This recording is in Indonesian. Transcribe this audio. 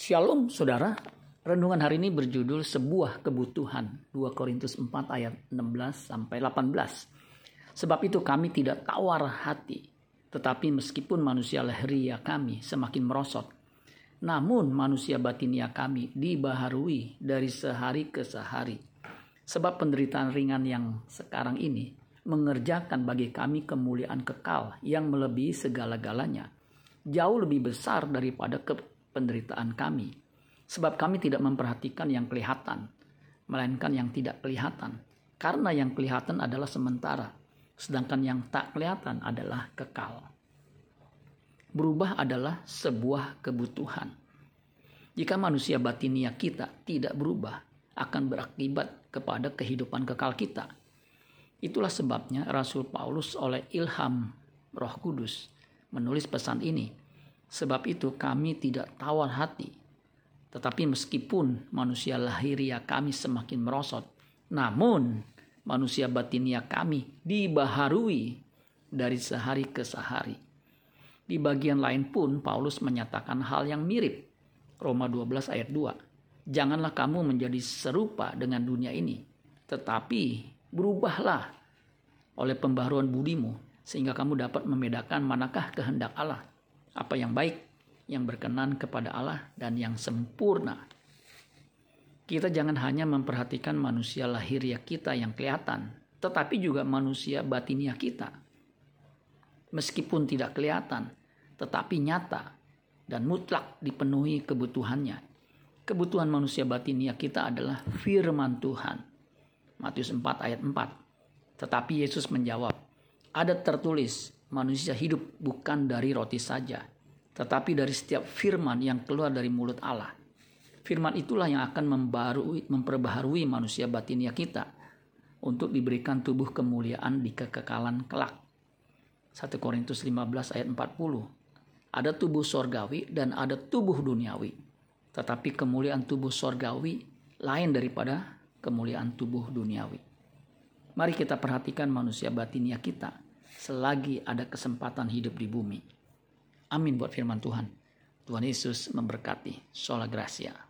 Shalom saudara, renungan hari ini berjudul sebuah kebutuhan 2 Korintus 4 ayat 16 sampai 18. Sebab itu kami tidak tawar hati, tetapi meskipun manusia lahiriah kami semakin merosot, namun manusia batinia kami dibaharui dari sehari ke sehari. Sebab penderitaan ringan yang sekarang ini mengerjakan bagi kami kemuliaan kekal yang melebihi segala-galanya, jauh lebih besar daripada ke penderitaan kami, sebab kami tidak memperhatikan yang kelihatan, melainkan yang tidak kelihatan, karena yang kelihatan adalah sementara, sedangkan yang tak kelihatan adalah kekal. Berubah adalah sebuah kebutuhan. Jika manusia batinia kita tidak berubah, akan berakibat kepada kehidupan kekal kita. Itulah sebabnya Rasul Paulus oleh ilham Roh Kudus menulis pesan ini Sebab itu kami tidak tawar hati. Tetapi meskipun manusia lahiria kami semakin merosot, namun manusia batinia kami dibaharui dari sehari ke sehari. Di bagian lain pun Paulus menyatakan hal yang mirip. Roma 12 ayat 2. Janganlah kamu menjadi serupa dengan dunia ini, tetapi berubahlah oleh pembaharuan budimu sehingga kamu dapat membedakan manakah kehendak Allah apa yang baik, yang berkenan kepada Allah, dan yang sempurna. Kita jangan hanya memperhatikan manusia lahiriah kita yang kelihatan, tetapi juga manusia batiniah kita. Meskipun tidak kelihatan, tetapi nyata dan mutlak dipenuhi kebutuhannya. Kebutuhan manusia batiniah kita adalah firman Tuhan. Matius 4 ayat 4. Tetapi Yesus menjawab, ada tertulis, manusia hidup bukan dari roti saja, tetapi dari setiap firman yang keluar dari mulut Allah. Firman itulah yang akan membarui, memperbaharui manusia batinia kita untuk diberikan tubuh kemuliaan di kekekalan kelak. 1 Korintus 15 ayat 40. Ada tubuh sorgawi dan ada tubuh duniawi. Tetapi kemuliaan tubuh sorgawi lain daripada kemuliaan tubuh duniawi. Mari kita perhatikan manusia batinia kita selagi ada kesempatan hidup di bumi. Amin buat firman Tuhan. Tuhan Yesus memberkati. Sola Gracia.